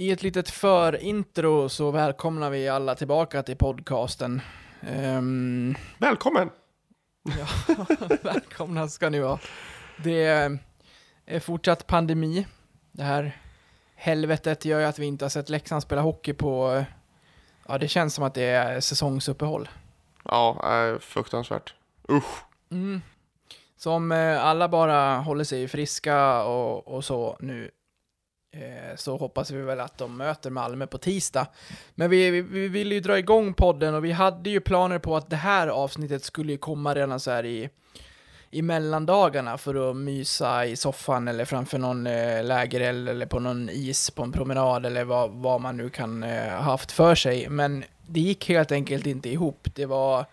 I ett litet förintro så välkomnar vi alla tillbaka till podcasten. Um, Välkommen! ja, välkomna ska ni vara. Det är fortsatt pandemi. Det här helvetet gör ju att vi inte har sett Leksand spela hockey på... Ja, det känns som att det är säsongsuppehåll. Ja, äh, fruktansvärt. Usch. Mm. Så om eh, alla bara håller sig friska och, och så nu eh, Eh, så hoppas vi väl att de möter Malmö på tisdag. Men vi, vi, vi ville ju dra igång podden och vi hade ju planer på att det här avsnittet skulle ju komma redan så här i, i mellandagarna för att mysa i soffan eller framför någon eh, lägereld eller på någon is på en promenad eller vad, vad man nu kan eh, ha haft för sig. Men det gick helt enkelt inte ihop. Det var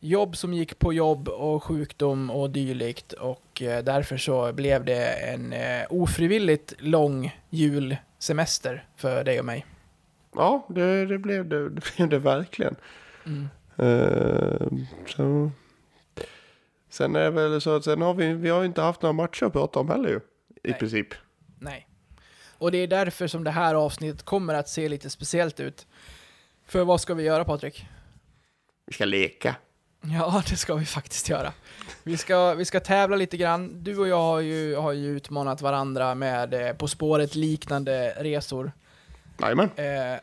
jobb som gick på jobb och sjukdom och dylikt och eh, därför så blev det en eh, ofrivilligt lång julsemester för dig och mig. Ja, det, det, blev, det, det blev det verkligen. Mm. Uh, så. Sen är det väl så att sen har vi, vi har inte haft några matcher att prata om heller ju. I Nej. princip. Nej. Och det är därför som det här avsnittet kommer att se lite speciellt ut. För vad ska vi göra Patrik? Vi ska leka. Ja, det ska vi faktiskt göra. Vi ska, vi ska tävla lite grann. Du och jag har ju, har ju utmanat varandra med eh, På spåret liknande resor. Jajamän. Eh,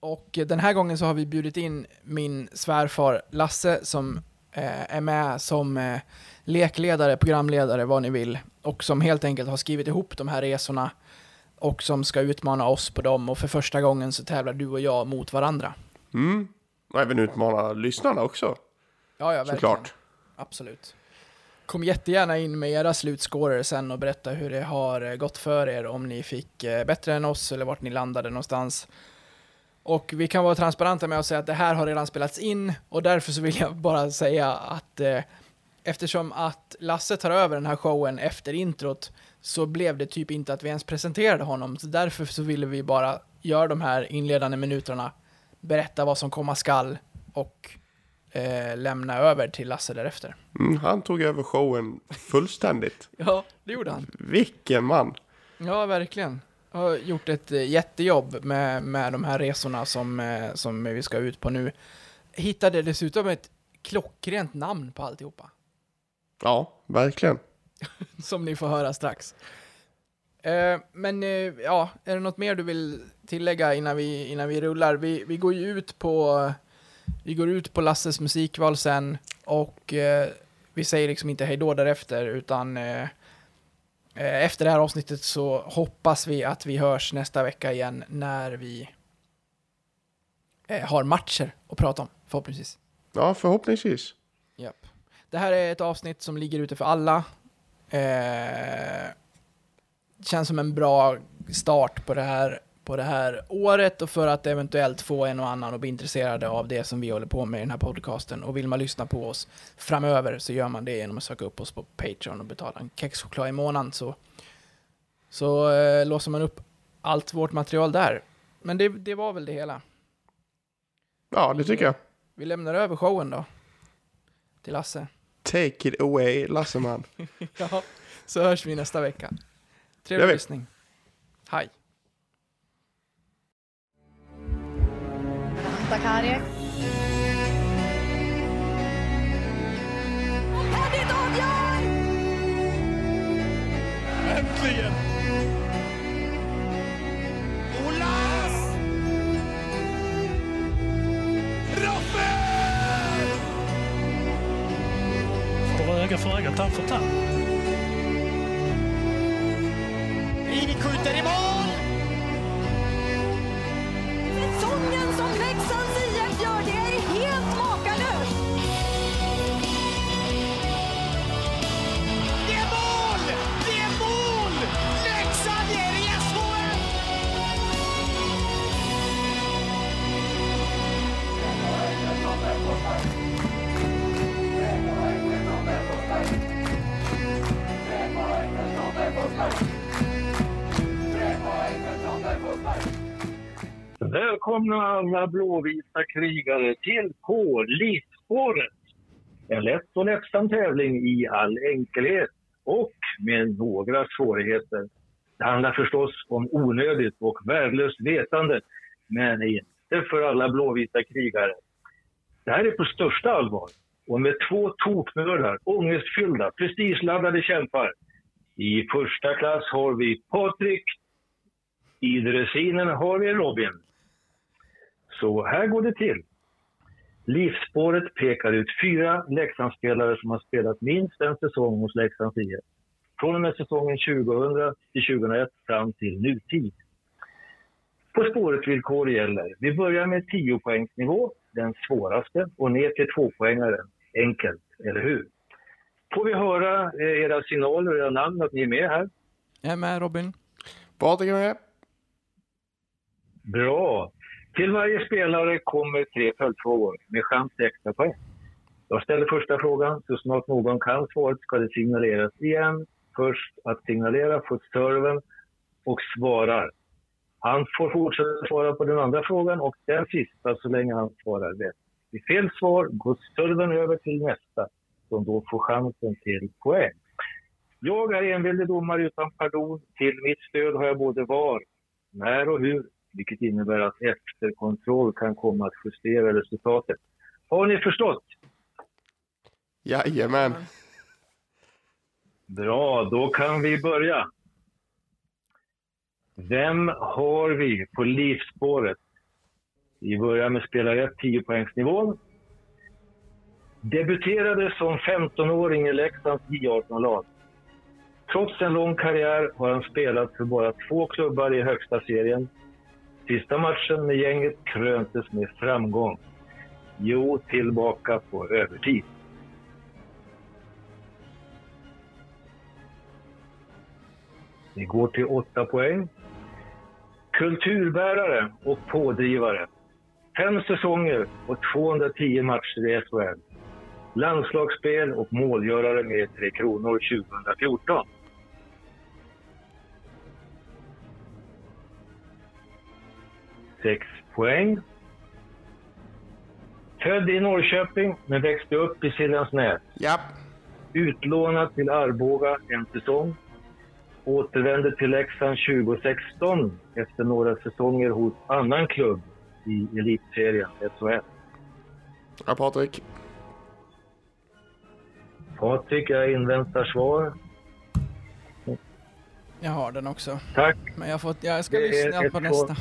och den här gången så har vi bjudit in min svärfar Lasse som eh, är med som eh, lekledare, programledare, vad ni vill. Och som helt enkelt har skrivit ihop de här resorna och som ska utmana oss på dem. Och för första gången så tävlar du och jag mot varandra. Mm. Och även utmana lyssnarna också. Ja, ja, verkligen. Såklart. Absolut. Kom jättegärna in med era slutscorer sen och berätta hur det har eh, gått för er, om ni fick eh, bättre än oss eller vart ni landade någonstans. Och vi kan vara transparenta med att säga att det här har redan spelats in och därför så vill jag bara säga att eh, eftersom att Lasse tar över den här showen efter introt så blev det typ inte att vi ens presenterade honom. Så därför så ville vi bara göra de här inledande minuterna, berätta vad som komma skall och eh, lämna över till Lasse därefter. Mm, han tog över showen fullständigt. Ja, det gjorde han. Vilken man. Ja, verkligen. Har gjort ett eh, jättejobb med, med de här resorna som, eh, som vi ska ut på nu. Hittade dessutom ett klockrent namn på alltihopa. Ja, verkligen. Som ni får höra strax. Eh, men eh, ja, är det något mer du vill tillägga innan vi, innan vi rullar? Vi, vi går ju ut på vi går ut på Lasses musikval sen och eh, vi säger liksom inte hejdå därefter utan efter det här avsnittet så hoppas vi att vi hörs nästa vecka igen när vi har matcher att prata om förhoppningsvis. Ja, förhoppningsvis. Japp. Det här är ett avsnitt som ligger ute för alla. Eh, känns som en bra start på det här på det här året och för att eventuellt få en och annan att bli intresserade av det som vi håller på med i den här podcasten. Och vill man lyssna på oss framöver så gör man det genom att söka upp oss på Patreon och betala en kexchoklad i månaden så, så eh, låser man upp allt vårt material där. Men det, det var väl det hela. Ja, det tycker jag. Vi lämnar över showen då. Till Lasse. Take it away, Lasseman. ja, så hörs vi nästa vecka. Trevlig lyssning. Hej. Sakari. Henrik avgör! Äntligen! Olas! Rappel! Står öga för öga, tand för tand. Välkomna alla blåvita krigare till K-Livsspåret. En lätt och lättsam tävling i all enkelhet och med några svårigheter. Det handlar förstås om onödigt och värdelöst vetande, men inte för alla blåvita krigare. Det här är på största allvar och med två toknördar, ångestfyllda, prestigeladdade kämpar. I första klass har vi Patrik, i dressinen har vi Robin. Så här går det till. Livsspåret pekar ut fyra Leksandsspelare som har spelat minst en säsong hos Leksands IF. Från och med säsongen 2000 till 2001 fram till nutid. På spåret-villkor gäller. Vi börjar med 10 poängsnivå, den svåraste, och ner till tvåpoängaren. Enkelt, eller hur? Får vi höra eh, era signaler och era namn att ni är med här? Jag är med Robin. Patrik är med. Bra. Till varje spelare kommer tre följdfrågor med chans till extra poäng. Jag ställer första frågan. Så snart någon kan svaret ska det signaleras igen. Först att signalera får serven och svarar. Han får fortsätta svara på den andra frågan och den sista så länge han svarar rätt. Vid fel svar går serven över till nästa som då får chansen till poäng. Jag är enväldig domare utan pardon. Till mitt stöd har jag både var, när och hur, vilket innebär att efterkontroll kan komma att justera resultatet. Har ni förstått? Jajamän. Bra, då kan vi börja. Vem har vi på livsspåret? Vi börjar med spelare 1, 10 poängsnivån. Debuterade som 15-åring i Leksands J18-lag. Trots en lång karriär har han spelat för bara två klubbar i högsta serien. Sista matchen med gänget kröntes med framgång. Jo, tillbaka på övertid. Det går till åtta poäng. Kulturbärare och pådrivare. Fem säsonger och 210 matcher i SHL. Landslagsspel och målgörare med Tre Kronor 2014. Sex poäng. Född i Norrköping men växte upp i Siljansnäs. Japp. Utlånad till Arboga en säsong. Återvände till Leksand 2016 efter några säsonger hos annan klubb i elitserien, SHL. Ja, Patrik. Patrik, jag inväntar svar. Jag har den också. Tack. Men jag, får, jag ska lyssna på svar. nästa.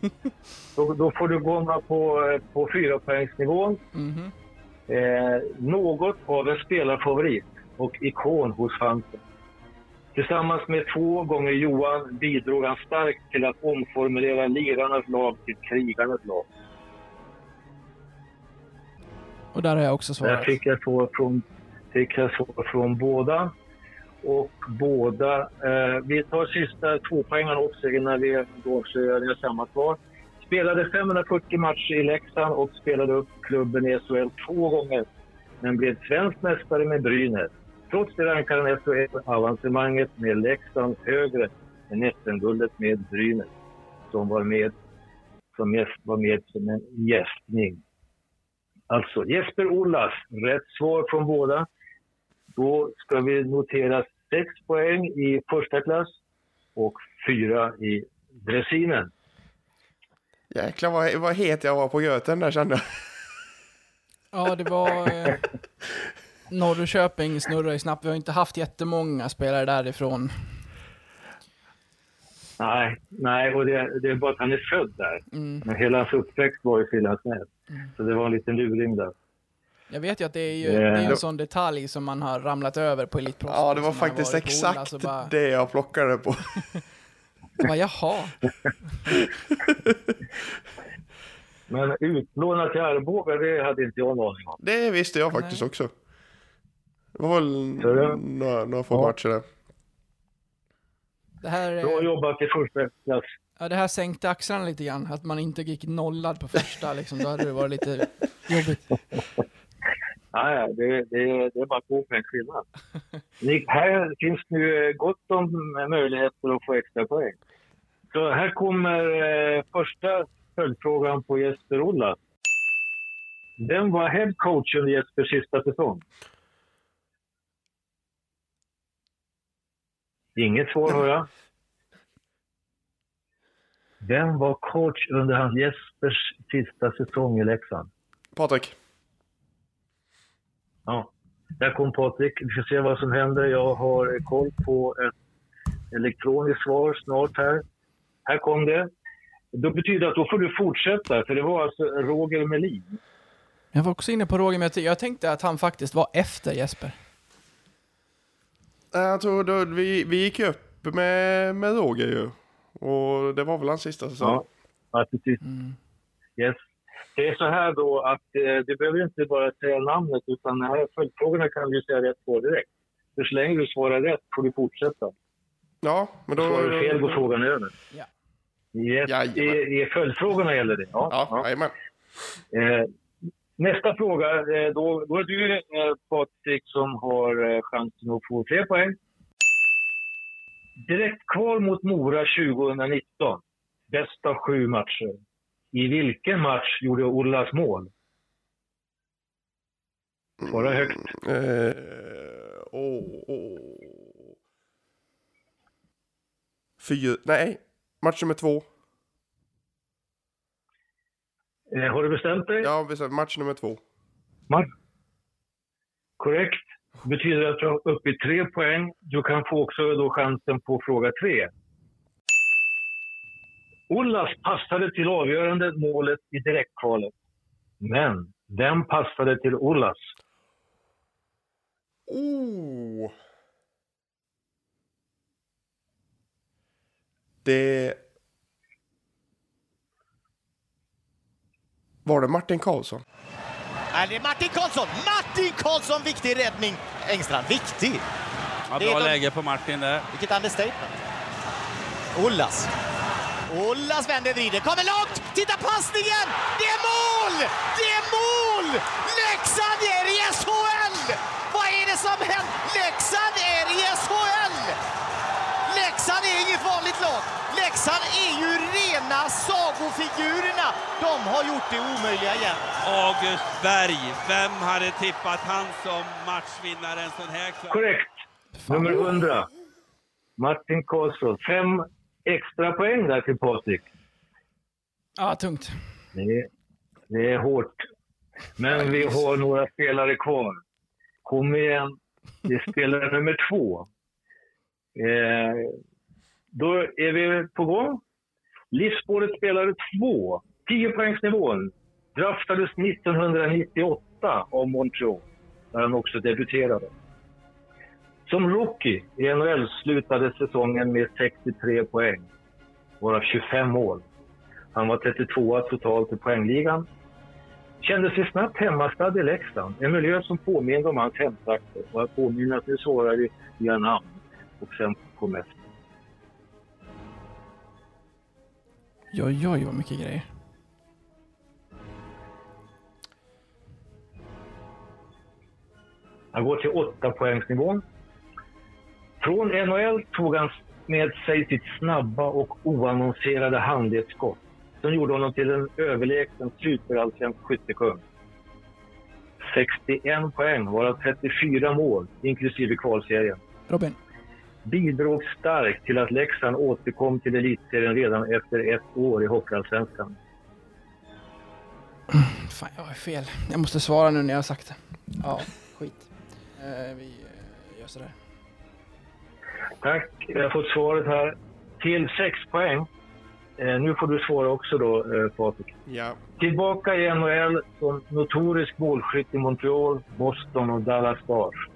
Då, då får du gå på, eh, på fyrapoängsnivån. Mhm. Eh, något av en spelarfavorit och ikon hos fansen. Tillsammans med två gånger Johan bidrog han starkt till att omformulera lirarnas lag till krigarnas lag. Och där har jag också Där svarat. fick jag svar från, fick jag svar från båda. Och båda, eh, vi tar sista tvåpoängaren också innan vi går så gör samma svar. Spelade 540 matcher i Leksand och spelade upp klubben i SHL två gånger. Men blev svensk mästare med Brynäs. Trots det rankar han SHL-avancemanget med Leksand högre än SM-guldet med Brynäs. Som var med som gäst, var med som en gästning. Alltså Jesper Ollas, rätt svar från båda. Då ska vi notera sex poäng i första klass och fyra i dressinen. Jäklar vad, vad het jag var på Göten där kände jag. Ja, det var... Eh, Norrköping snurrar ju snabbt. Vi har inte haft jättemånga spelare därifrån. Nej, nej och det, det är bara att han är född där. Mm. Men hela hans uppväxt var i Siljansnäs. Så det var en liten luring där. Jag vet ju att det är, ju, Eh, det är en sån detalj som man har ramlat över på Elitproffs. Ja, det var faktiskt exakt så bara, det jag plockade på. bara, jaha. Men utlånat till Arboga, det hade inte jag en aning om. Det visste jag faktiskt också. Det var väl det- några, några få Ja. matcher där. Det här, Bra eh, jobbat i första klass. ja, det här sänkte axlarna lite grann. Att man inte gick nollad på första. Liksom, då hade det varit lite jobbigt. Nej, det, det, det är bara två poängs skillnad. Ni, här finns nu gott om möjligheter att få extra poäng. Så här kommer eh, första följdfrågan på Jesper Ola. Vem var headcoachen i Jespers sista säsong? Inget svar hör jag. Vem var coach under hans Jespers sista säsong i Leksand? Patrik. Ja, där kom Patrik. Vi ska se vad som händer. Jag har koll på ett elektroniskt svar snart här. Här kom det. Det betyder att då får du fortsätta, för det var alltså Roger Melin. Jag var också inne på Roger, men jag, tänkte att han faktiskt var efter Jesper. Nej, Jag tror då, vi, vi gick upp med, med Roger ju. Och det var väl hans sista säsong. Ja, ja precis. Mm. Yes. Det är så här då att eh, du behöver inte bara säga namnet, utan de här följdfrågorna kan du säga rätt på direkt. För så länge du svarar rätt får du fortsätta. Ja, men då... Svarar du fel går frågan över. Ja. Yes. Jajamän. I, I följdfrågorna gäller det. Ja, Ja, ja. Eh, nästa fråga, eh, då, då är du eh, Patrik som har eh, chansen att få fler poäng. Direkt kval mot Mora 2019. Bäst av sju matcher. I vilken match gjorde Ollas mål? Svara högt. Eh, åh, åh. Fyra... Nej, match nummer två. Eh, har du bestämt dig? Ja, match nummer två. Mark. Korrekt. Det betyder att du är uppe i tre poäng. Du kan få också då chansen på fråga tre. Ollas passade till avgörande målet i direktkvalet. Men vem passade till Ollas? Oh. Det... Var det Martin Karlsson? Nej, det är Martin Karlsson! Martin Karlsson, viktig räddning! Engstrand, viktig! Ja, Det är bra de- läge på Martin där. Vilket understatement. Ollas. Ollas vänder, vrider, kommer långt! Titta passningen! Det är mål! Det är mål! Leksand är i SHL! Vad är det som hänt? Leksand är i SHL! Leksand är inget vanligt lag. Leksand är ju rena sagofigurerna. De har gjort det omöjliga igen. August Berg, vem hade tippat han som matchvinnare en sån här kväll? Korrekt. Nummer 100. Martin Karlsson. Fem extra poäng där till Patrik. Ja, tungt. Det är, det är hårt. Men vi har några spelare kvar. Kom igen. Det är spelare nummer två. Eh, då är vi på gång. Livsspåret spelare två. 10 poängsnivån. Draftades 1998 av Montreal, där han också debuterade. Som rookie i NHL slutade säsongen med 63 poäng, varav 25 mål. Han var 32 totalt i poängligan. Kände sig snabbt hemmastad i Leksand, en miljö som påminde om hans hemtrakter. Och jag påminner att nu svarar vi via namn och sen på mest. Oj, oj, vad mycket grejer. Han går till 8 poängsnivån. Från NHL tog han med sig sitt snabba och oannonserade handledsskott som gjorde honom till en överlägsen superallsvensk skyttekung. 61 poäng, varav 34 mål, inklusive kvalserien. Robin. Bidrog starkt till att Leksand återkom till elitserien redan efter ett år i Hockeyallsvenskan. Fan, jag är fel. Jag måste svara nu när jag har sagt det. Ja, skit. Eh, vi eh, gör sådär. Tack. Jag har fått svaret här. Till 6 poäng. Eh, nu får du svara också då, eh, Patrik. Ja. Tillbaka i NHL som notorisk målskytt i Montreal, Boston och Dallas Stars.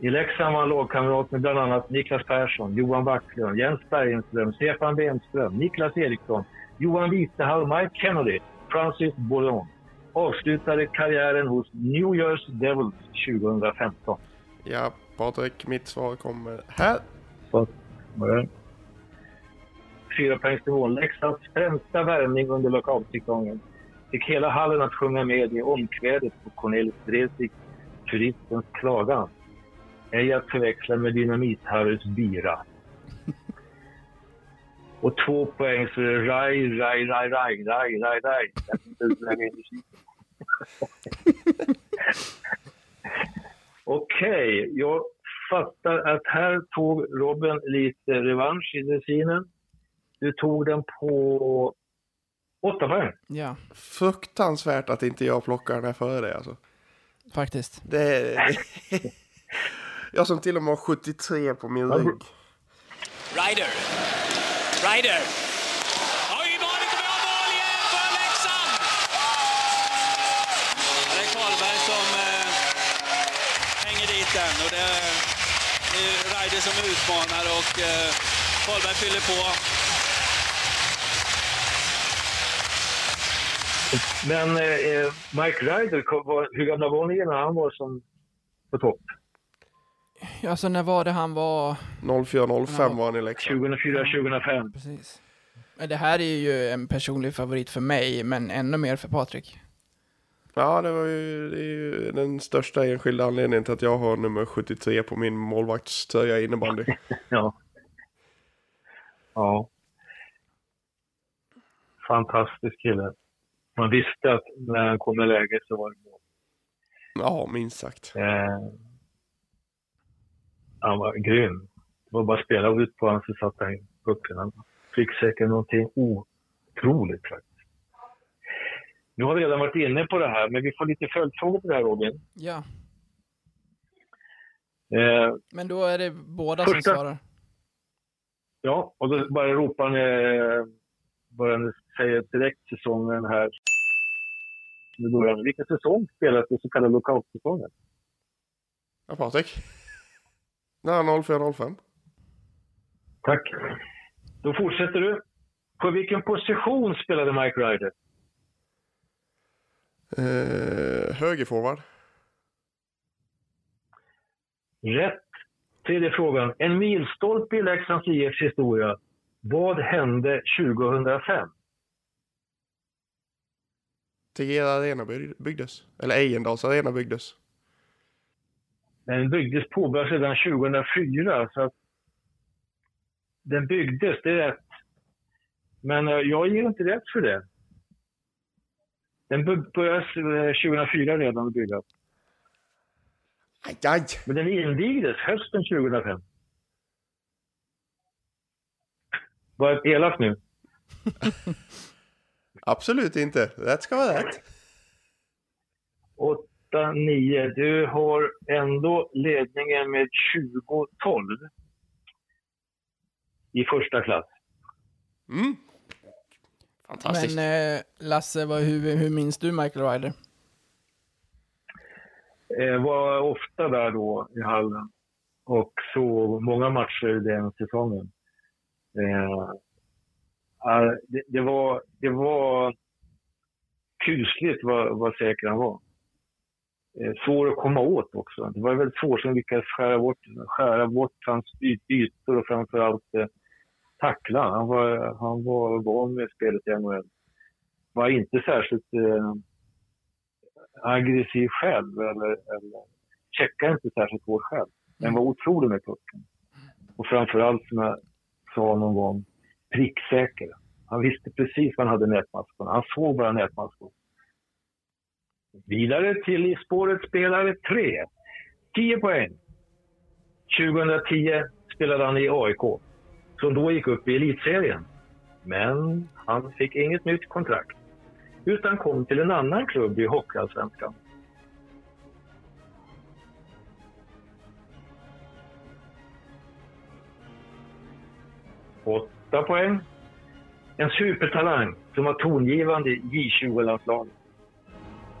I Leksand var han lagkamrat med bland annat Niklas Persson, Johan Backlund, Jens Bergenström, Stefan Benström, Niklas Eriksson, Johan Vitehall, Mike Kennedy, Francis Bouillon. Avslutade karriären hos New Jersey Devils 2015. Ja, Patrik, mitt svar kommer här. Fyra poängsnivån. Leksands främsta värvning under lockoutsäsongen. Fick hela hallen att sjunga med i omkvädet på Cornelis Vreeswijk, Turistens klagan. Ej att förväxla med Dynamit-Harrys bira. Och två poäng det Raj, Raj, Raj, Raj, Raj, Raj, Raj. Okej, jag fattar att här tog Robin lite revansch i dressinen. Du tog den på åtta poäng. Ja, Fruktansvärt att inte jag plockar den här före dig alltså. faktiskt. Det är... jag som till och med har 73 på min rygg. Ryder. Ryder. Oj, var det bra mål igen för Leksand! Det är Karlberg som eh, hänger dit den och det Ryder som utmanar och eh, Karlberg fyller på. Men eh, Mike Ryder, var, hur gamla var ni när han var som på topp? Alltså när var det han var? 04-05 var han i Leksand. 2004-2005. Precis. Men det här är ju en personlig favorit för mig, men ännu mer för Patrik. Ja, det var ju, det är ju den största enskilda anledningen till att jag har nummer 73 på min målvaktströja i innebandy. Ja. Ja. Fantastisk kille. Man visste att när han kom i läge så var det mål. Ja, minst sagt. Eh, han var grym. Det var bara att spela ut på honom så satt han i pucken. Han fick säkert någonting otroligt faktiskt. Nu har vi redan varit inne på det här, men vi får lite följdfrågor på det här Robin. Ja, Eh, men då är det båda som Första- svarar. ja, och då bara ropar ni, eh, bara ni säger direkt säsongen här. Nu börjar vi. Vilken säsong spelas det så kallade lockoutsäsongen? Ja, Patrik? Ja, 04-05. Tack. Då fortsätter du. På vilken position spelade Mike Ryder? Eh, högerforward. Rätt. Tredje frågan. En milstolpe i Leksands IFs historia. Vad hände 2005? Tegera Arena by- byggdes. Eller Ejendals Arena byggdes. Den byggdes påbörjades redan 2004. Så att den byggdes, det är rätt. Men eh, jag ger inte rätt för det. Den började eh, 2004 redan att byggas. Aj, aj! Men den invigdes hösten 2005. Var jag elak nu? Absolut inte. Rätt ska vara rätt. 8, 9. Du har ändå ledningen med 20-12 i första klass. Mm. Fantastiskt. Men eh, Lasse, vad, hur, hur minns du Michael Ryder? Eh, var ofta där då i hallen och såg många matcher den säsongen. Eh, ah, det, det, var, det var kusligt vad, vad säker han var. Eh, svår att komma åt också. Det var väldigt få som lyckades skära bort, skära bort hans ytor och framförallt eh, tackla. Han var, han var van med spelet i NHL. Var inte särskilt eh, aggressiv själv eller, eller checkade inte särskilt hårt själv. Men var otrolig med pucken. Och framförallt som jag sa någon gång, pricksäker. Han visste precis var han hade nätmaskorna. Han såg bara nätmaskor. Vidare till i spåret spelare 3. 10 poäng. 2010 spelade han i AIK, som då gick upp i elitserien. Men han fick inget nytt kontrakt utan kom till en annan klubb i Hockeyallsvenskan. Åtta poäng. En supertalang som var tongivande i J20-landslaget.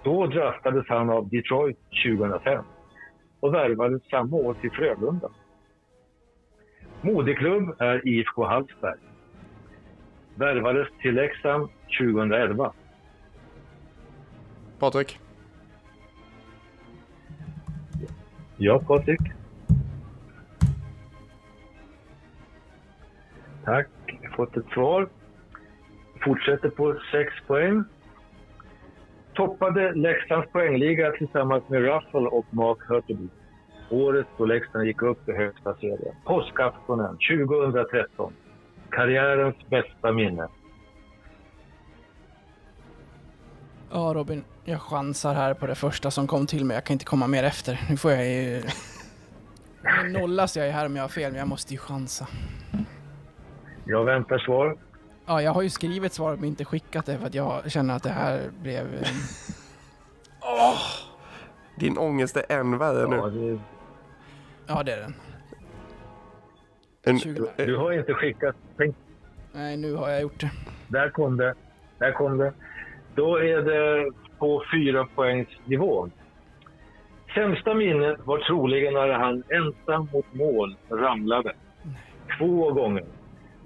Då draftades han av Detroit 2005 och värvades samma år till Frölunda. Moderklubb är IFK Hallsberg. Värvades till Leksand 2011. Patrik? Ja, Patrik. Tack, jag har fått ett svar. Fortsätter på 6 poäng. Toppade Leksands poängliga tillsammans med Ruffle och Mark Hurtubise. Året då Leksand gick upp i högsta serien. Påskaftonen 2013. Karriärens bästa minne. Ja, Robin, jag chansar här på det första som kom till mig. Jag kan inte komma mer efter. Nu får jag ju... Nu nollas jag ju här om jag har fel, men jag måste ju chansa. Jag väntar svar. Ja, jag har ju skrivit svaret men inte skickat det för att jag känner att det här blev... eh, Din ångest är än värre Ja, nu. det, Ja, det är den. En, 20. du har inte skickat... Tänk, Nej, nu har jag gjort det. där kom det. Där kom det. Då är det på fyra poängs nivå. Sämsta minnet var troligen när han ensam mot mål ramlade. Två gånger.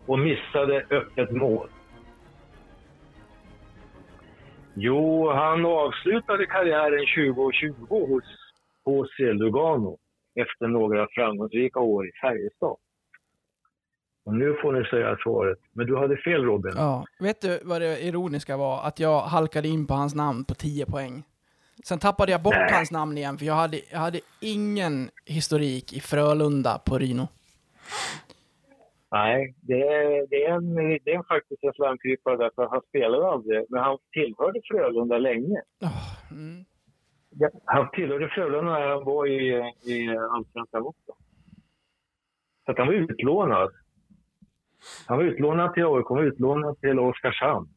Och missade öppet mål. Jo, han avslutade karriären 2020 hos HC Lugano efter några framgångsrika år i Färjestad. Och nu får ni säga svaret. Men du hade fel Robin. Ja. Vet du vad det ironiska var? Att jag halkade in på hans namn på 10 poäng. Sen tappade jag bort Nej. hans namn igen, för jag hade, jag hade ingen historik i Frölunda på Rino. Nej, det är, det är, en, det är faktiskt en slamkrypare därför att han spelade aldrig. Men han tillhörde Frölunda länge. Åh, mm. Ja, Han tillhörde Frölunda när han var i, i Allsvenskan också. Så att han var utlånad. Han var utlånad till AIK, han var utlånad till Oskarshamn.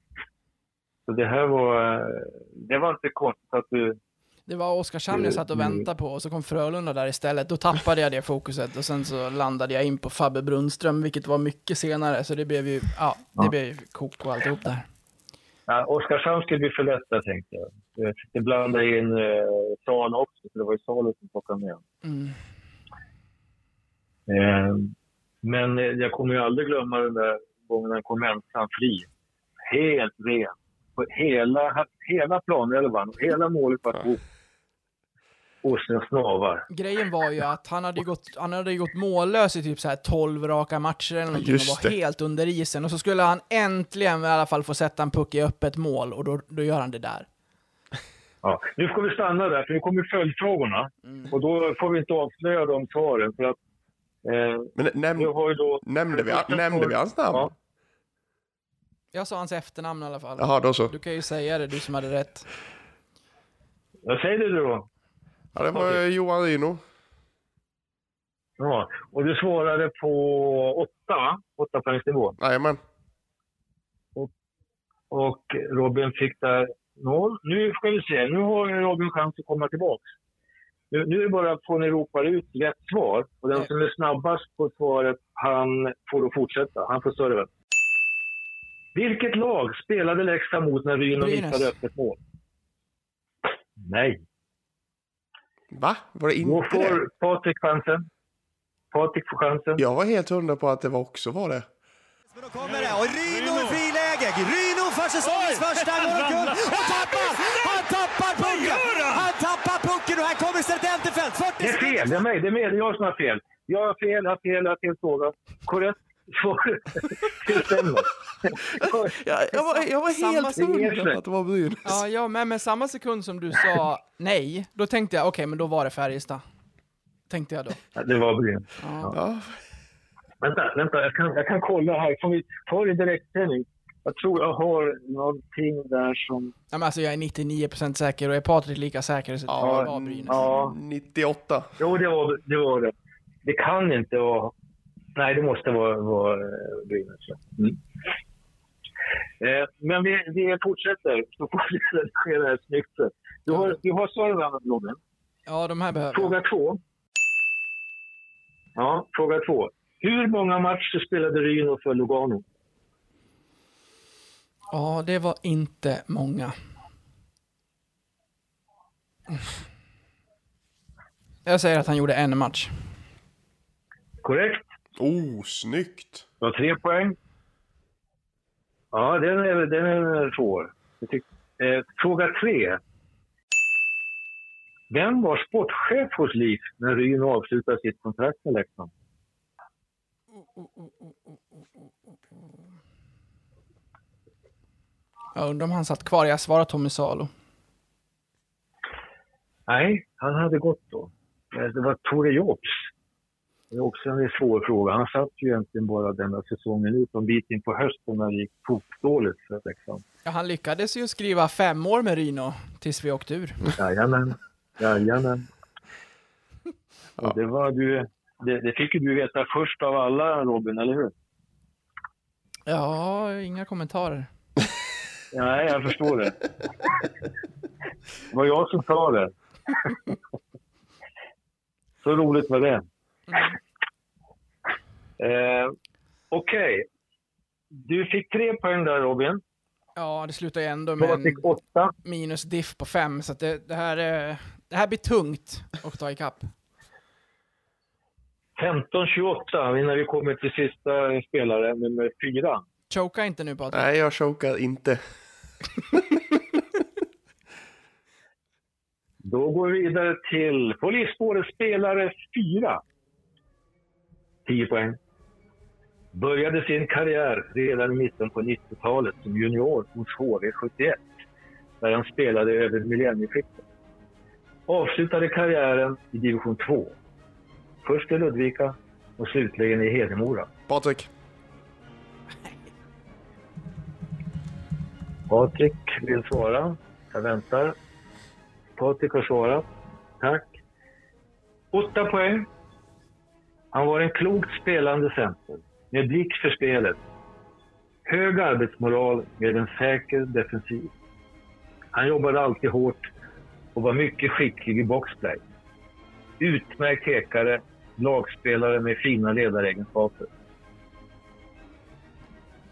Så det här var... eh, Det var inte konstigt att du... Det var Oskarshamn jag satt och Mm. väntade på och så kom Frölunda där istället. Då tappade jag det fokuset och sen så landade jag in på Fabbe Brunström, vilket var mycket senare. Så det blev ju, ja, det Ja. blev ju kok och alltihop där. Ja, Oskarshamn skulle bli för lätt där, tänkte jag. Jag försökte blanda in eh, Sala också, för det var ju Sala som plockade med. Mm. Eh, men eh, jag kommer ju aldrig glömma den där gången han kom ensam fri. Helt ren. På hela, hela planelvan, och hela målet var ihop. Och sina snavar. Grejen var ju att han hade gått, han hade gått mållös i typ så här 12 raka matcher eller någonting Just och var det. helt under isen. Och så skulle han äntligen i alla fall få sätta en puck i öppet mål och då, då gör han det där. Ja. Nu ska vi stanna där, för nu kommer följdfrågorna. Och då får vi inte avslöja de svaren. För att, eh, Men näm, nu har ju då... nämnde, vi, nämnde vi hans namn? Ja. Jag sa hans efternamn i alla fall. Jaha, då så. Du kan ju säga det, du som hade rätt. Vad säger du då? Ja, det var Okej. Johan Rino. Ja. Och du svarade på åtta, va? Åtta poängsnivå. Jajamän. Och Robin fick där noll. Nu ska vi se, nu har Robin chans att komma tillbaka. Nu, nu är det bara att få ni ropar ut rätt svar. Och den som är snabbast på svaret, han får då fortsätta. Han får serven. Vilket lag spelade Leksand mot när Ryn och Brynäs. missade öppet mål? Nej. Va? Var det Då inte det? får Patrik chansen. Patrik får chansen. Jag var helt hundra på att det var också var det. Men då kommer det och Ryno i friläge. Ryno för säsongens första mål och tappar! Han tappar pucken! Han tappar pucken och här kommer Enterfelt. 40 Det är fel, det är mig. Det är, mig. Det är jag som har fel. Jag har fel, jag har fel, jag har fel fråga. Korrekt svar. Det stämmer. Jag, jag var, jag var helt hundra på att det var Brynäs. Ja, ja men med samma sekund som du sa nej, då tänkte jag okej, men då var det Färjestad. Tänkte jag då. Ja, Det var Brynäs. Ja. Ja, Vänta, vänta. Jag kan, jag kan kolla här. Får vi ta det i direktsändning? Jag tror jag har någonting där som... Ja, men alltså jag är 99% säker och är Patrik lika säker så Ja, det var Brynäs. Ja, 98. jo, det var det. Var det. det kan inte vara... Nej, det måste vara, vara eh, Brynäs. Mm. Eh, men vi, vi fortsätter, så får vi redigera det här snyggt. Du har, du har svaret, Robin. Ja, de här behöver jag. Fråga två. Ja, fråga två. Hur många matcher spelade Ryno för Lugano? Ja, det var inte många. Jag säger att han gjorde en match. Korrekt. Oh, snyggt. Du har tre poäng. Ja, den är, den är svår. Tyck, eh, fråga tre. Vem var sportchef hos LIF när Ryno avslutade sitt kontrakt med Leksand? Jag undrar om han satt kvar. Jag svarar Tommy Salo. Nej, han hade gått då. Det var Tore Jobs. Det är också en svår fråga. Han satt ju egentligen bara denna säsongen ut, en bit in på hösten när det gick tokdåligt för Leksand. Ja, han lyckades ju skriva fem år med Ryno tills vi åkte ur. Jajamän. Jajamän. Och det, var du, det, det fick ju du veta först av alla, Robin, eller hur? Ja, inga kommentarer. Nej, jag förstår det. Det var jag som sa det. Så roligt var det. Eh, Okej. Du fick tre poäng där Robin. Ja, det slutar ju ändå med en minus diff på fem, så att det, det, här, är- det här blir tungt att ta ikapp. 15-28 innan vi kommer till sista spelare, nummer fyra. Choka inte nu Patrik. Nej, jag chokar inte. Då går vi vidare till polisspåret spelare 4. 10 poäng. Började sin karriär redan i mitten på 90-talet som junior hos HV71 där han spelade över millennieskiftet. Avslutade karriären i division 2. Först i Ludvika och slutligen i Hedemora. Patrik. Patrik vill svara. Jag väntar. Patrik har svarat. Tack. Åtta poäng. Han var en klokt spelande center med blick för spelet. Hög arbetsmoral med en säker defensiv. Han jobbade alltid hårt och var mycket skicklig i boxplay. Utmärkt hekare, lagspelare med fina ledaregenskaper.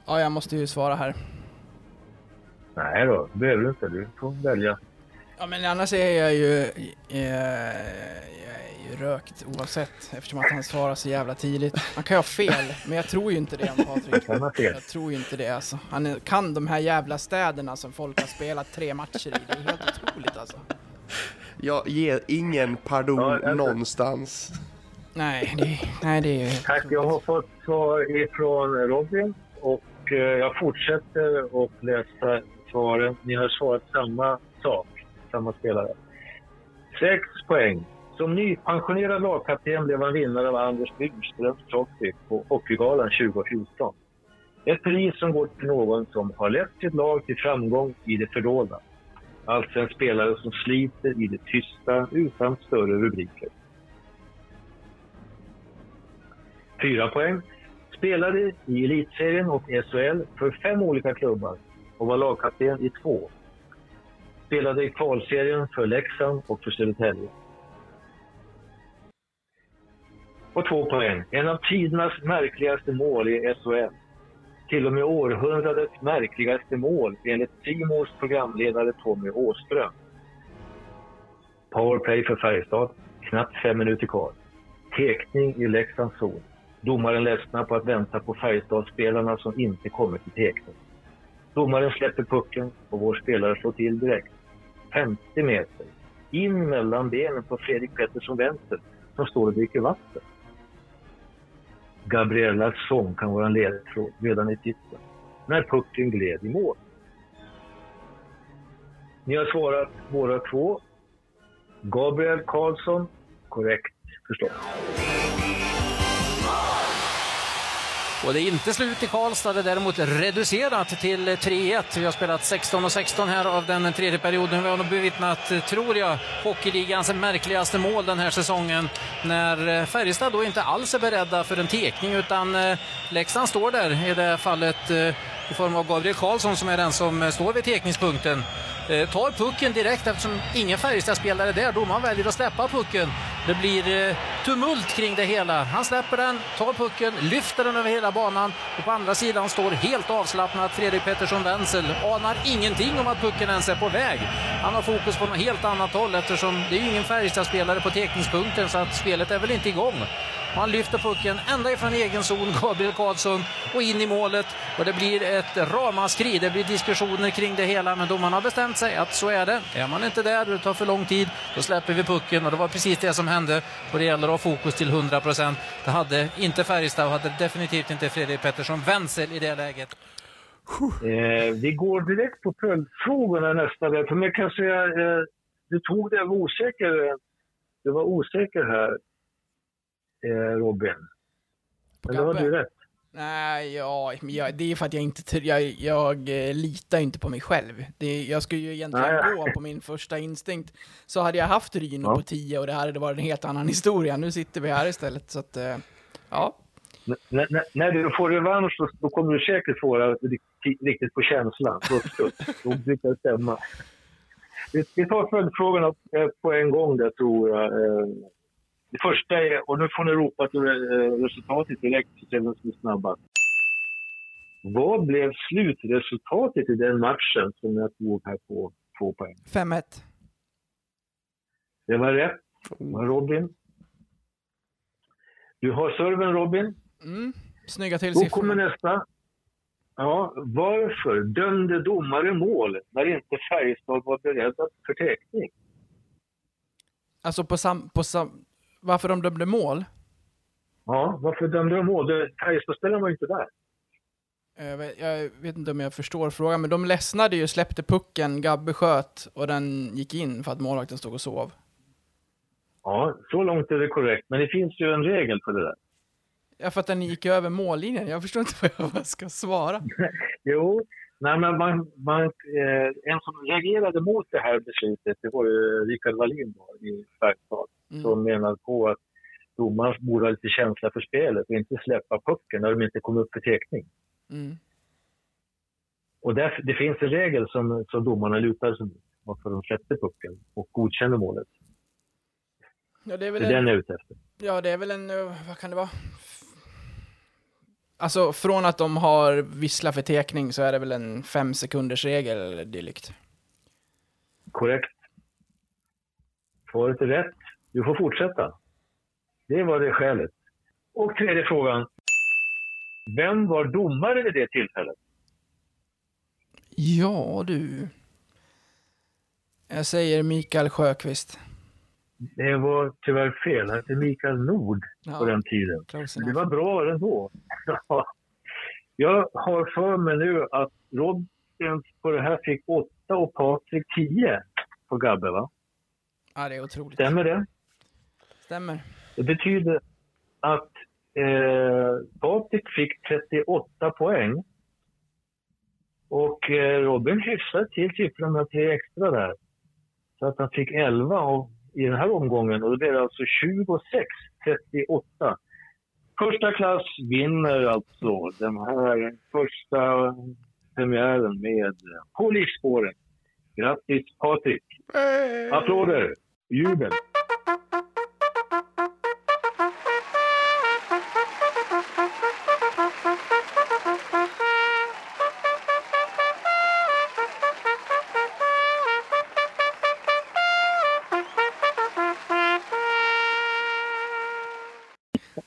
Ja, jag måste ju svara här. Nej då, det behöver du inte. Du får välja. Ja, men annars är jag ju, eh, jag är ju rökt oavsett eftersom att han svarar så jävla tidigt. Han kan ju ha fel, men jag tror ju inte det om Patrik. Jag tror ju inte det alltså. Han är, kan de här jävla städerna som folk har spelat tre matcher i. Det är helt otroligt alltså. Jag ger ingen pardon Ja, jag- någonstans. Nej, det, nej, det är ju... Tack, jag har fått svar ifrån Robin och eh, jag fortsätter att läsa svaren. Ni har svarat samma sak, samma spelare. Sex poäng. Som nypensionerad lagkapten blev han vinnare av Anders Byggströms trophy på Hockeygalan 2014. Ett pris som går till någon som har lett sitt lag till framgång i det fördolda. Alltså en spelare som sliter i det tysta utan större rubriker. Fyra poäng. Spelade i Elitserien och SHL för fem olika klubbar och var lagkapten i två. Spelade i kvalserien för Leksand och för Södertälje. Och två poäng. En av tidernas märkligaste mål i SHL. Till och med århundradets märkligaste mål enligt Simors programledare Tommy Åström. Powerplay för Färjestad. Knappt fem minuter kvar. Tekning i Leksands zon. Domaren ledsnar på att vänta på Färjestadsspelarna som inte kommer till tekning. Domaren släpper pucken och vår spelare slår till direkt. 50 meter. In mellan benen på Fredrik Pettersson vänster som står och dricker vatten. Gabriellas sång kan vara en ledtråd redan i titeln. När pucken gled i mål. Ni har svarat båda två. Gabriel Karlsson, korrekt förstås. Och det är inte slut i Karlstad, det är däremot reducerat till 3-1. Vi har spelat 16 och 16 här av den tredje perioden. Vi har nog bevittnat, tror jag, hockeyligans märkligaste mål den här säsongen. När eh, Färjestad då inte alls är beredda för en tekning utan eh, Leksand står där i det fallet eh, i form av Gabriel Karlsson som är den som eh, står vid tekningspunkten. Eh, tar pucken direkt eftersom ingen Färjestad-spelare är där. Domaren väljer att släppa pucken. Det blir eh, tumult kring det hela. Han släpper den, tar pucken, lyfter den över hela banan och på andra sidan står helt avslappnat Fredrik Pettersson Wenzel. Anar ingenting om att pucken ens är på väg. Han har fokus på något helt annat håll eftersom det är ju ingen Färjestad-spelare på tekningspunkten så att spelet är väl inte igång. Och han lyfter pucken ända ifrån egen zon, Gabriel Karlsson, och in i målet. Och det blir ett ramaskri, det blir diskussioner kring det hela, men domaren har bestämt sig att så är det. Är man inte där och det tar för lång tid, då släpper vi pucken. Och det var precis det som hände. Och det gäller att ha fokus till 100 procent. Det hade inte Färjestad och hade definitivt inte Fredrik Pettersson Wenzel i det läget. Eh, vi går direkt på följdfrågorna nästa vecka. För mig kan säga, eh, du tog det, jag var osäker. Du var osäker här, Robin. På Men då har du rätt. Nej, ja, men jag, det är för att jag inte, jag, jag eh, litar inte på mig själv. Det, jag skulle ju egentligen Nej. gå på min första instinkt. Så hade jag haft Ryno Ja. på 10 och det här hade varit en helt annan historia. Nu sitter vi här istället, så att, eh, ja. N- när du får revansch då, då kommer du säkert få det riktigt, riktigt på känslan. Då brukar det stämma. Vi, vi tar följdfrågorna eh, på en gång där tror jag. Det första är, och nu får ni ropa till eh, resultatet direkt så ser vi som är snabbast. Vad blev slutresultatet i den matchen som jag tog här på två poäng? 5-1. Det var rätt. Det var Robin. Du har serven Robin. Mm. Snygga till Då kommer nästa. Ja, varför dömde domare mål när inte Färjestad var beredda för täckning? Alltså på sam... På sam varför de dömde mål? Ja, varför dömde de mål? Färjestadspelaren var ju inte där. Jag vet, jag vet inte om jag förstår frågan, men de ledsnade ju, släppte pucken, Gabbe sköt och den gick in för att målvakten stod och sov. Ja, så långt är det korrekt. Men det finns ju en regel för det där. Ja, för att den gick över mållinjen. Jag förstår inte vad jag vad jag ska svara. Jo, nej, men man, man, eh, en som reagerade mot det här beslutet, det var ju Rickard Wallin då, i Färjestad, Mm. som menade på att domaren borde ha lite känsla för spelet och inte släppa pucken när de inte kom upp för täckning. Mm. Och där, det finns en regel som, som domarna lutar sig mot, varför de släppte pucken och godkände målet. Ja, det är Det väl den en, jag är ute efter. ja, det är väl en, eh, vad kan det vara? Alltså, från att de har vissla för tekning så är det väl en fem sekunders regel eller dylikt. Korrekt. Svaret är rätt. Du får fortsätta. Det var det skälet. Och tredje frågan. Vem var domare vid det tillfället? Ja, du. Jag säger Mikael Sjöqvist. Det var tyvärr fel. Det hette Mikael Nord på Ja, den tiden. close Det var bra ändå. Ja. Jag har för mig nu att Robin på det här fick 8 och Patrik 10 på Gabbe, va? Ja, det är otroligt. Stämmer det? Stämmer. Det betyder att eh, Patrik fick 38 poäng. Och eh, Robin hyfsade till siffran med tre extra där. Så att han fick 11 av, i den här omgången och då blev det alltså 26-38. Första klass vinner alltså den här första premiären med På livsspåret. Grattis Patrik! Applåder! Jubel!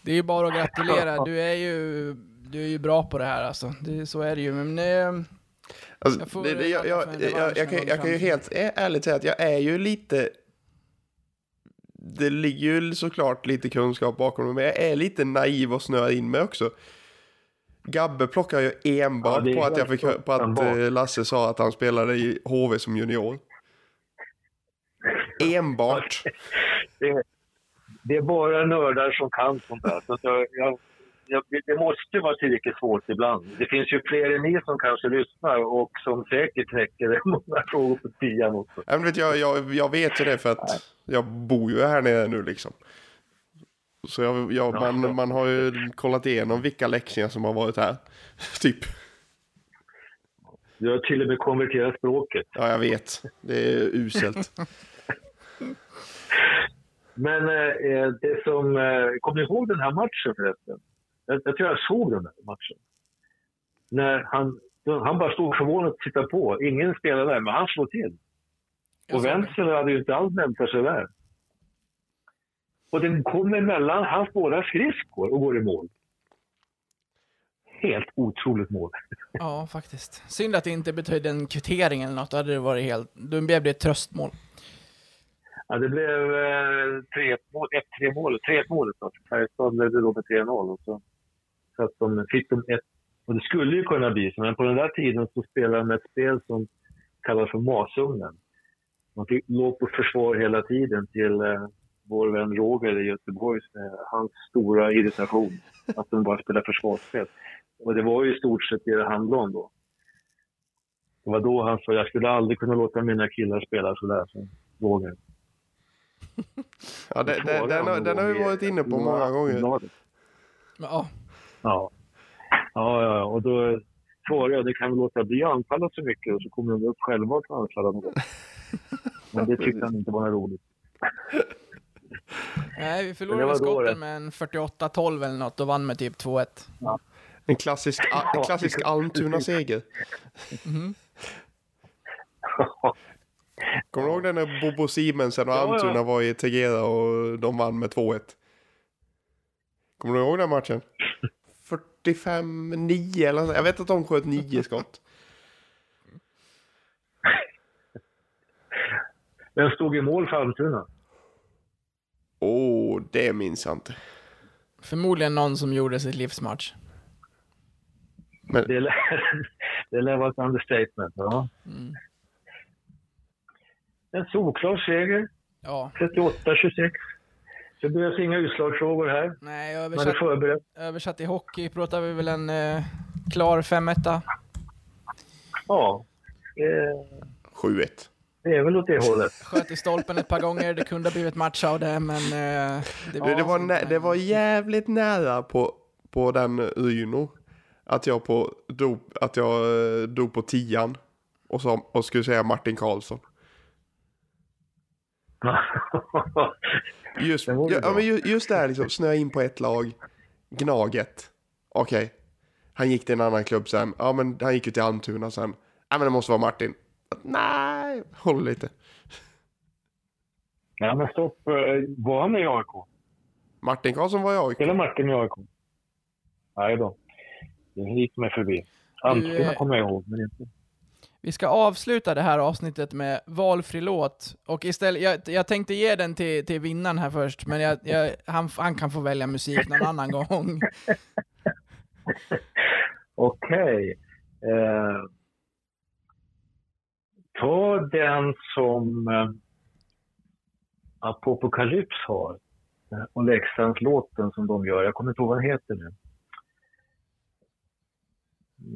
Det är ju bara att gratulera. Du är ju, du är ju bra på det här alltså. Det, så är det ju. Men eh, Alltså, Jag får det, det, jag, jag, jag, jag, kan, jag kan ju helt ä- ärligt säga att jag är ju lite... Det ligger ju såklart lite kunskap bakom det, men jag är lite naiv och snöar in mig också. Gabbe plockar ju Ja, enbart är på att jag fick på att eh, Lasse sa att han spelade i HV som junior. Enbart. det, det är bara nördar som kan sånt där. Så jag, jag, jag, det måste vara tillräckligt svårt ibland. Det finns ju fler än ni som kanske lyssnar och som säkert knäcker många frågor på tian också. Ja, men vet, jag, jag, jag vet ju det för att jag bor ju här nere nu liksom. Så jag, jag, man, man har ju kollat igenom vilka läxingar som har varit här. typ. Du har till och med konverterat språket. Ja, jag vet. Det är uselt. Men eh, det som... Eh, kommer ni ihåg den här matchen förresten? Jag, jag tror jag såg den här matchen. När han, han bara stod förvånad och tittade på. Ingen spelade där, men han slog till. Och. Wenzel hade ju inte alls väntat sig där. Och den kommer mellan hans båda skridskor och går i mål. Helt otroligt mål. ja, faktiskt. Synd att det inte betydde en kvittering eller något. Då hade det varit helt... Då blev det ett tröstmål. Ja, det blev eh, 3-1 mål, 3-1 målet. Färjestad ledde då med 3-0 och så, så att de fick de ett, och det skulle ju kunna bli så, men på den där tiden så spelade de ett spel som kallas för masugnen. Man fick, låg på försvar hela tiden till eh, vår vän Roger i Göteborg, eh, hans stora irritation att de bara spelade försvarsspel. Och det var ju i stort sett det det handlade om då. Det var då han sa, jag skulle aldrig kunna låta mina killar spela sådär som Roger. Ja, det, det, den, har- den har vi varit inne på många gånger. Ja. Ja. Ja, ja, och då svarade jag, det kan väl låta bli att anfalla så mycket och så kommer de upp själva och anfalla gång. Men det tyckte han inte var något roligt. Nej, vi förlorade skotten med en 48-12 eller något och vann med typ 2-1. En klassisk, en klassisk Almtuna-seger. Mhm. Kommer du ihåg den när Bobo Simensen och Ja, ja. Almtuna var i Tegera och de vann med 2-1? Kommer du ihåg den matchen? 45-9 eller nåt. Jag vet att de sköt 9 skott. Vem stod i mål för Almtuna? Åh, oh, det minns jag inte. Förmodligen någon som gjorde sitt livsmatch. Men Det lär, det lär vara ett understatement. Ja. Mm. En solklar seger, Ja, 38-26. Det behövs inga utslagsfrågor här. nej, Man är översatt, förberett. översatt i hockey pratar vi väl en eh, klar 5-1. Ja, eh, 7-1. det är väl åt det hållet. Sköt i stolpen ett par gånger, det kunde ha blivit match av det, men... Eh, Det, det, var nä- det var jävligt nära på, på den Uno. Att jag, på, dog, att jag eh, dog på tian. Och, så, och skulle säga Martin Karlsson. Just, ja, bra. men ju- just det här liksom, snöa in på ett lag. Gnaget. Okej. Han gick till en annan klubb sen. Ja men han gick ju till Almtuna sen. Ja men det måste vara Martin. Nej, håll lite. Ja, men stopp. eh, Var han i AIK? Martin Karlsson var jag. Spelar Martin i AIK? Nej då. Det gick mig förbi. Almtuna eh, kommer jag ihåg, men inte... Vi ska avsluta det här avsnittet med valfri låt. Och istället, jag, jag tänkte ge den till, till vinnaren här först, men jag, jag, han, han kan få välja musik någon annan gång. Okej. Eh, ta den som eh, Apocalypse har. Eh, Och Leksandslåten som de gör. Jag kommer inte ihåg vad den heter nu.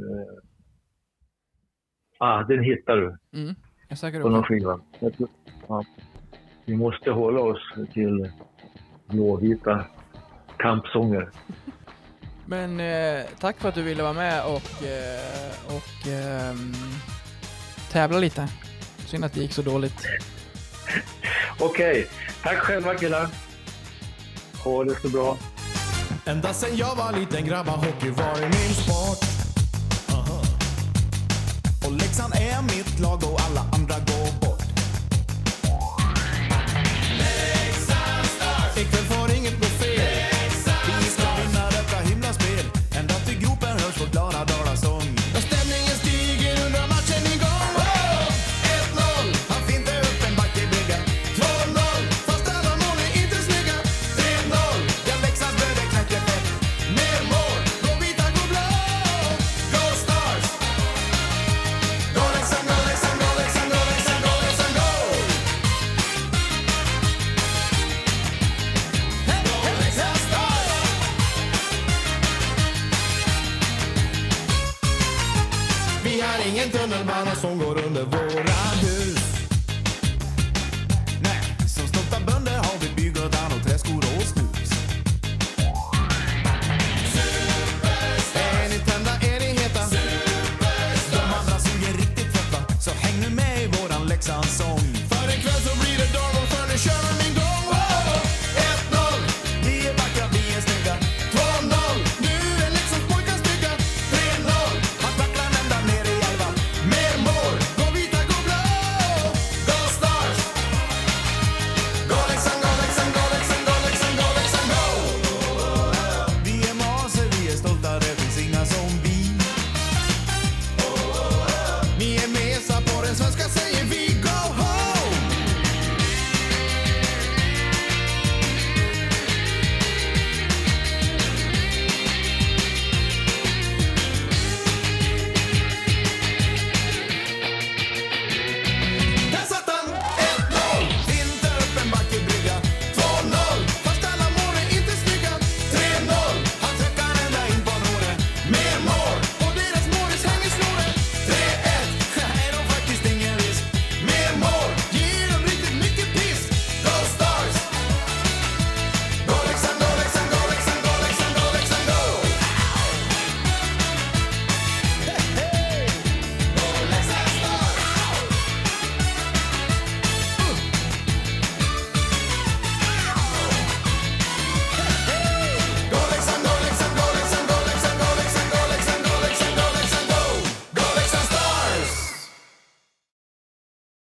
Eh, ah, den hittar du Mm, jag söker på någon upp skiva. Ja. Vi måste hålla oss till blåvita kampsånger. Men eh, tack för att du ville vara med och, eh, och ehm, tävla lite. Synd att det gick så dåligt. Okej, tack själva killar. Ha det så bra. Ända sen jag var liten grabb har hockey varit min sport. Leksand är mitt lag